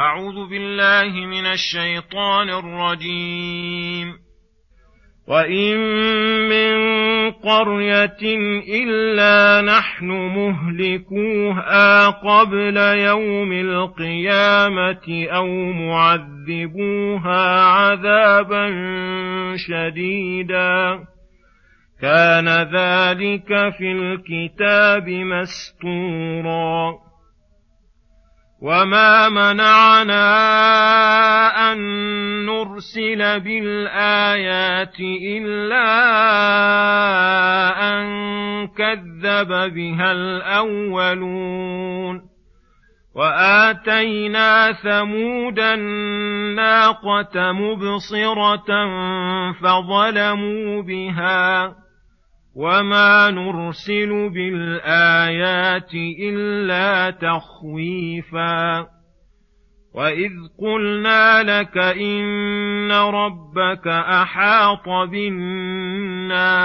أعوذ بالله من الشيطان الرجيم. وإن من قرية إلا نحن مهلكوها قبل يوم القيامة أو معذبوها عذابا شديدا. كان ذلك في الكتاب مستورا. وما منعنا أن نرسل بالآيات إلا أن كذب بها الأولون وآتينا ثمود الناقة مبصرة فظلموا بها وما نرسل بالايات الا تخويفا واذ قلنا لك ان ربك احاط بالناس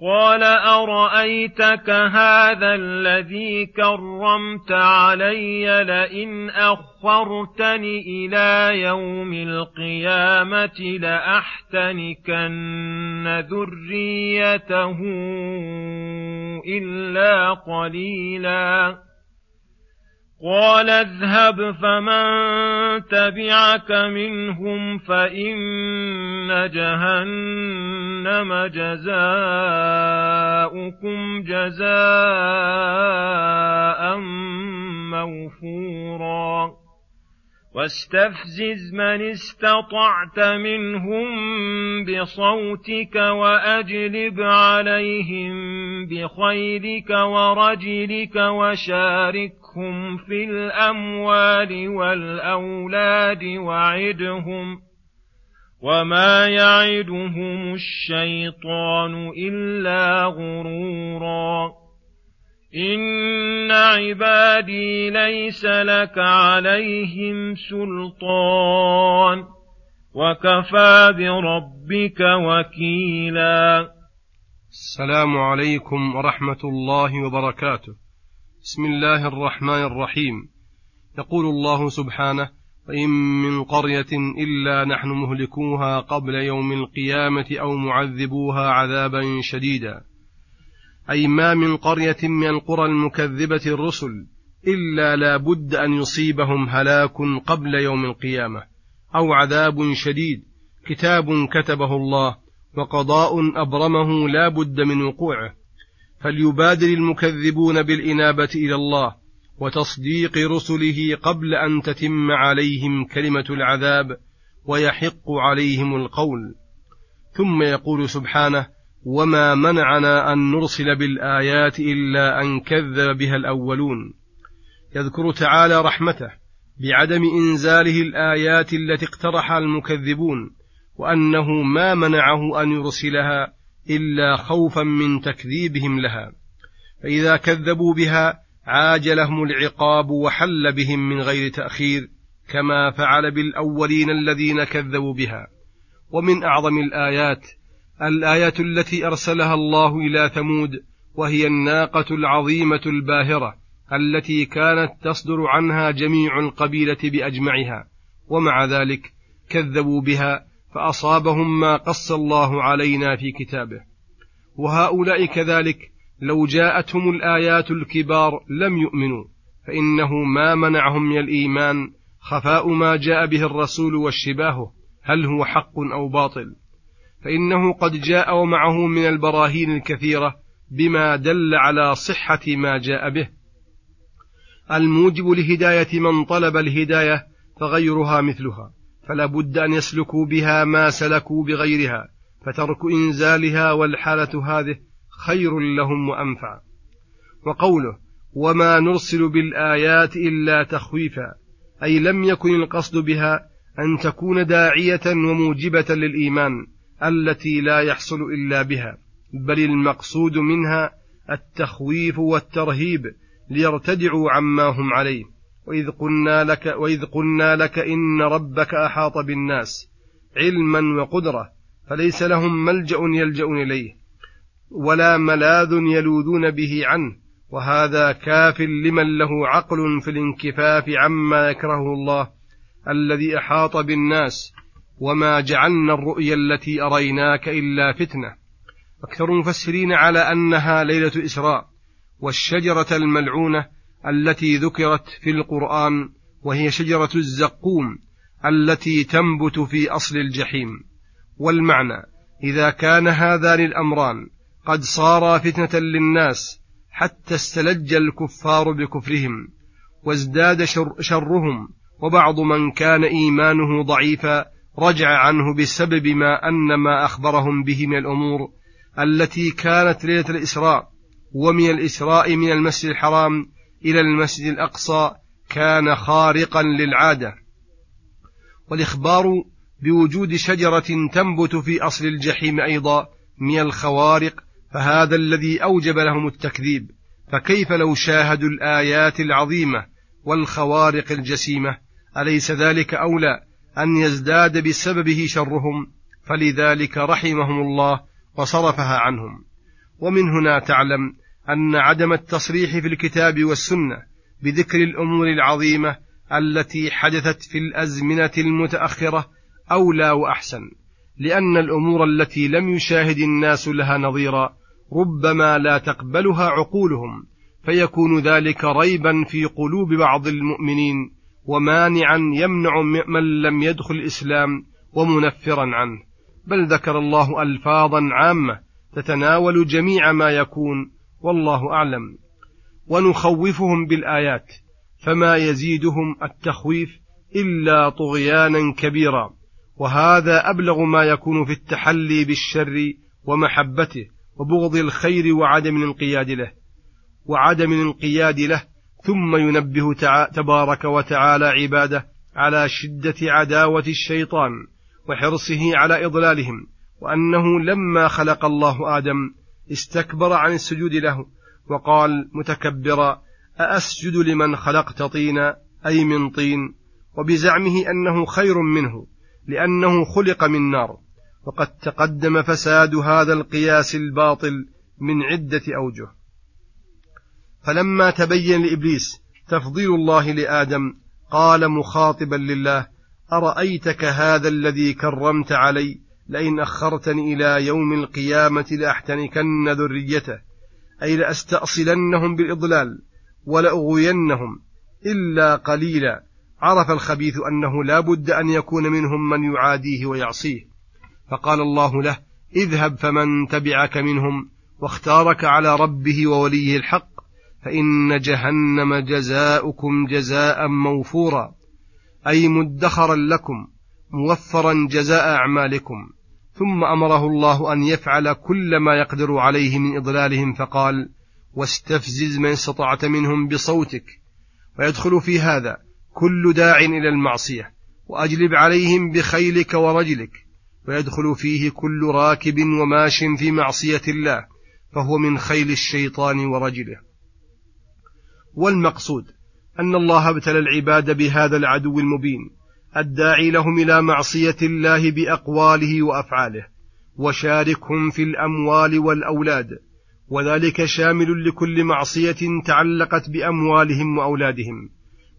قال أرأيتك هذا الذي كرمت علي لئن أخرتني إلى يوم القيامة لأحتنكن ذريته إلا قليلا. قال اذهب فمن تبعك منهم فان جهنم جزاؤكم جزاء موفورا. واستفزز من استطعت منهم بصوتك واجلب عليهم بخيلك ورجلك وشاركهم في الاموال والاولاد وعدهم وما يعدهم الشيطان الا غرورا ان عبادي ليس لك عليهم سلطان وكفى بربك وكيلا السلام عليكم ورحمة الله وبركاته. بسم الله الرحمن الرحيم. يقول الله سبحانه وإن من قرية إلا نحن مهلكوها قبل يوم القيامة أو معذبوها عذابا شديدا. أي ما من قرية من القرى المكذبة الرسل إلا لا بد أن يصيبهم هلاك قبل يوم القيامة أو عذاب شديد. كتاب كتبه الله وقضاء أبرمه لا بد من وقوعه. فليبادر المكذبون بالإنابة إلى الله وتصديق رسله قبل أن تتم عليهم كلمة العذاب ويحق عليهم القول. ثم يقول سبحانه وما منعنا أن نرسل بالآيات إلا أن كذب بها الأولون. يذكر تعالى رحمته بعدم إنزاله الآيات التي اقترحها المكذبون وأنه ما منعه أن يرسلها إلا خوفا من تكذيبهم لها. فإذا كذبوا بها عاجلهم العقاب وحل بهم من غير تأخير كما فعل بالأولين الذين كذبوا بها. ومن أعظم الآيات الآية التي أرسلها الله إلى ثمود وهي الناقة العظيمة الباهرة التي كانت تصدر عنها جميع القبيلة بأجمعها. ومع ذلك كذبوا بها فأصابهم ما قص الله علينا في كتابه. وهؤلاء كذلك لو جاءتهم الآيات الكبار لم يؤمنوا فإنه ما منعهم من الإيمان خفاء ما جاء به الرسول واشتباهه هل هو حق أو باطل؟ فإنه قد جاء ومعه من البراهين الكثيرة بما دل على صحة ما جاء به. الموجب لهداية من طلب الهداية فغيرها مثلها. فلا بد أن يسلكوا بها ما سلكوا بغيرها فترك إنزالها والحالة هذه خير لهم وأنفع. وقوله وما نرسل بالآيات إلا تخويفا أي لم يكن القصد بها أن تكون داعية وموجبة للإيمان التي لا يحصل إلا بها بل المقصود منها التخويف والترهيب ليرتدعوا عما هم عليه. وإذ قلنا لك وإذ قلنا لك إن ربك أحاط بالناس علما وقدرة فليس لهم ملجأ يلجأون إليه ولا ملاذ يلوذون به عنه وهذا كاف لمن له عقل في الانكفاف عما يكرهه الله الذي أحاط بالناس وما جعلنا الرؤيا التي أريناك إلا فتنة. أكثر المفسرين على أنها ليلة إسراء والشجرة الملعونة التي ذكرت في القرآن وهي شجرة الزقوم التي تنبت في أصل الجحيم. والمعنى إذا كان هذان الأمران قد صارا فتنة للناس حتى استلج الكفار بكفرهم وازداد شر شرهم وبعض من كان إيمانه ضعيفا رجع عنه بسبب ما أن ما أخبرهم به من الأمور التي كانت ليلة الإسراء ومن الإسراء من المسجد الحرام إلى المسجد الأقصى كان خارقا للعادة. والإخبار بوجود شجرة تنبت في أصل الجحيم أيضا من الخوارق فهذا الذي أوجب لهم التكذيب. فكيف لو شاهدوا الآيات العظيمة والخوارق الجسيمة؟ أليس ذلك أولى أن يزداد بسببه شرهم؟ فلذلك رحمهم الله وصرفها عنهم. ومن هنا تعلم أن عدم التصريح في الكتاب والسنة بذكر الأمور العظيمة التي حدثت في الأزمنة المتأخرة أولى وأحسن لأن الأمور التي لم يشاهد الناس لها نظيرا ربما لا تقبلها عقولهم فيكون ذلك ريبا في قلوب بعض المؤمنين ومانعا يمنع من لم يدخل الإسلام ومنفرا عنه. بل ذكر الله الفاظا عامة تتناول جميع ما يكون والله أعلم. ونخوفهم بالآيات فما يزيدهم التخويف إلا طغيانا كبيرا. وهذا أبلغ ما يكون في التحلي بالشر ومحبته وبغض الخير وعدم الانقياد له. وعدم الانقياد له ثم ينبه تبارك وتعالى عباده على شدة عداوة الشيطان وحرصه على إضلالهم وأنه لما خلق الله آدم استكبر عن السجود له وقال متكبرا أأسجد لمن خلقت طينا أي من طين؟ وبزعمه أنه خير منه لأنه خلق من نار. وقد تقدم فساد هذا القياس الباطل من عدة أوجه. فلما تبين لإبليس تفضيل الله لآدم قال مخاطبا لله أرأيتك هذا الذي كرمت علي؟ لئن أخرتني إلى يوم القيامة لأحتنكن ذريته أي لأستأصلنهم بالإضلال ولأغوينهم إلا قليلا. عرف الخبيث أنه لا بد أن يكون منهم من يعاديه ويعصيه. فقال الله له اذهب فمن تبعك منهم واختارك على ربه ووليه الحق فإن جهنم جزاؤكم جزاء موفورا أي مدخرا لكم موفرا جزاء أعمالكم. ثم أمره الله أن يفعل كل ما يقدر عليه من إضلالهم فقال واستفزز من استطعت منهم بصوتك ويدخل في هذا كل داع إلى المعصية وأجلب عليهم بخيلك ورجلك ويدخل فيه كل راكب وماش في معصية الله فهو من خيل الشيطان ورجله. والمقصود أن الله ابتلى العباد بهذا العدو المبين الداعي لهم إلى معصية الله بأقواله وأفعاله وشاركهم في الأموال والأولاد وذلك شامل لكل معصية تعلقت بأموالهم وأولادهم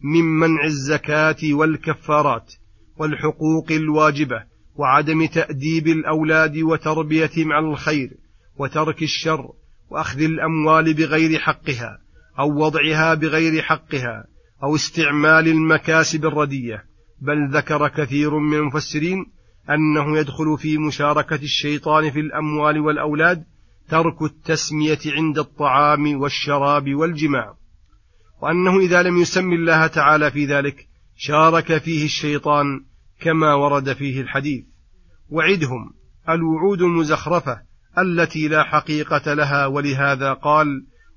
من منع الزكاة والكفارات والحقوق الواجبة وعدم تأديب الأولاد وتربيتهم على الخير وترك الشر وأخذ الأموال بغير حقها أو وضعها بغير حقها أو استعمال المكاسب الردية. بل ذكر كثير من المفسرين أنه يدخل في مشاركة الشيطان في الأموال والأولاد ترك التسمية عند الطعام والشراب والجماع وأنه إذا لم يسم الله تعالى في ذلك شارك فيه الشيطان كما ورد فيه الحديث. وعدهم الوعود المزخرفة التي لا حقيقة لها ولهذا قال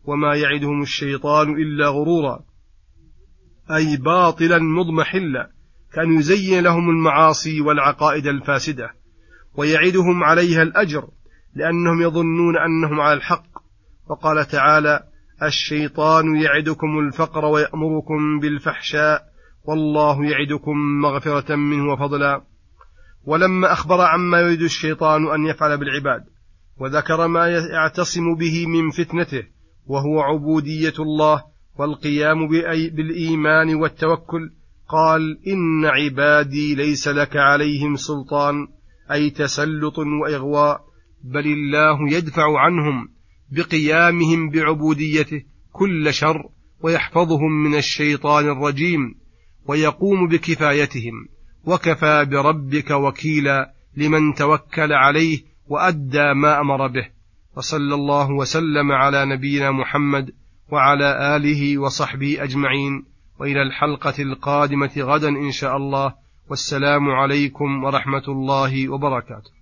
وما يعدهم الشيطان إلا غرورا. أي باطلا مضمحلا. كان يزين لهم المعاصي والعقائد الفاسدة ويعدهم عليها الأجر لأنهم يظنون أنهم على الحق. وقال تعالى الشيطان يعدكم الفقر ويأمركم بالفحشاء والله يعدكم مغفرة منه وفضلا. ولما أخبر عما يريد الشيطان أن يفعل بالعباد وذكر ما يعتصم به من فتنته وهو عبودية الله والقيام بالإيمان والتوكل قال إن عبادي ليس لك عليهم سلطان أي تسلط وإغواء بل الله يدفع عنهم بقيامهم بعبوديته كل شر ويحفظهم من الشيطان الرجيم ويقوم بكفايتهم وكفى بربك وكيلا لمن توكل عليه وأدى ما أمر به وصلى الله وسلم على نبينا محمد وعلى آله وصحبه أجمعين. وإلى الحلقة القادمة غدا إن شاء الله. والسلام عليكم ورحمة الله وبركاته.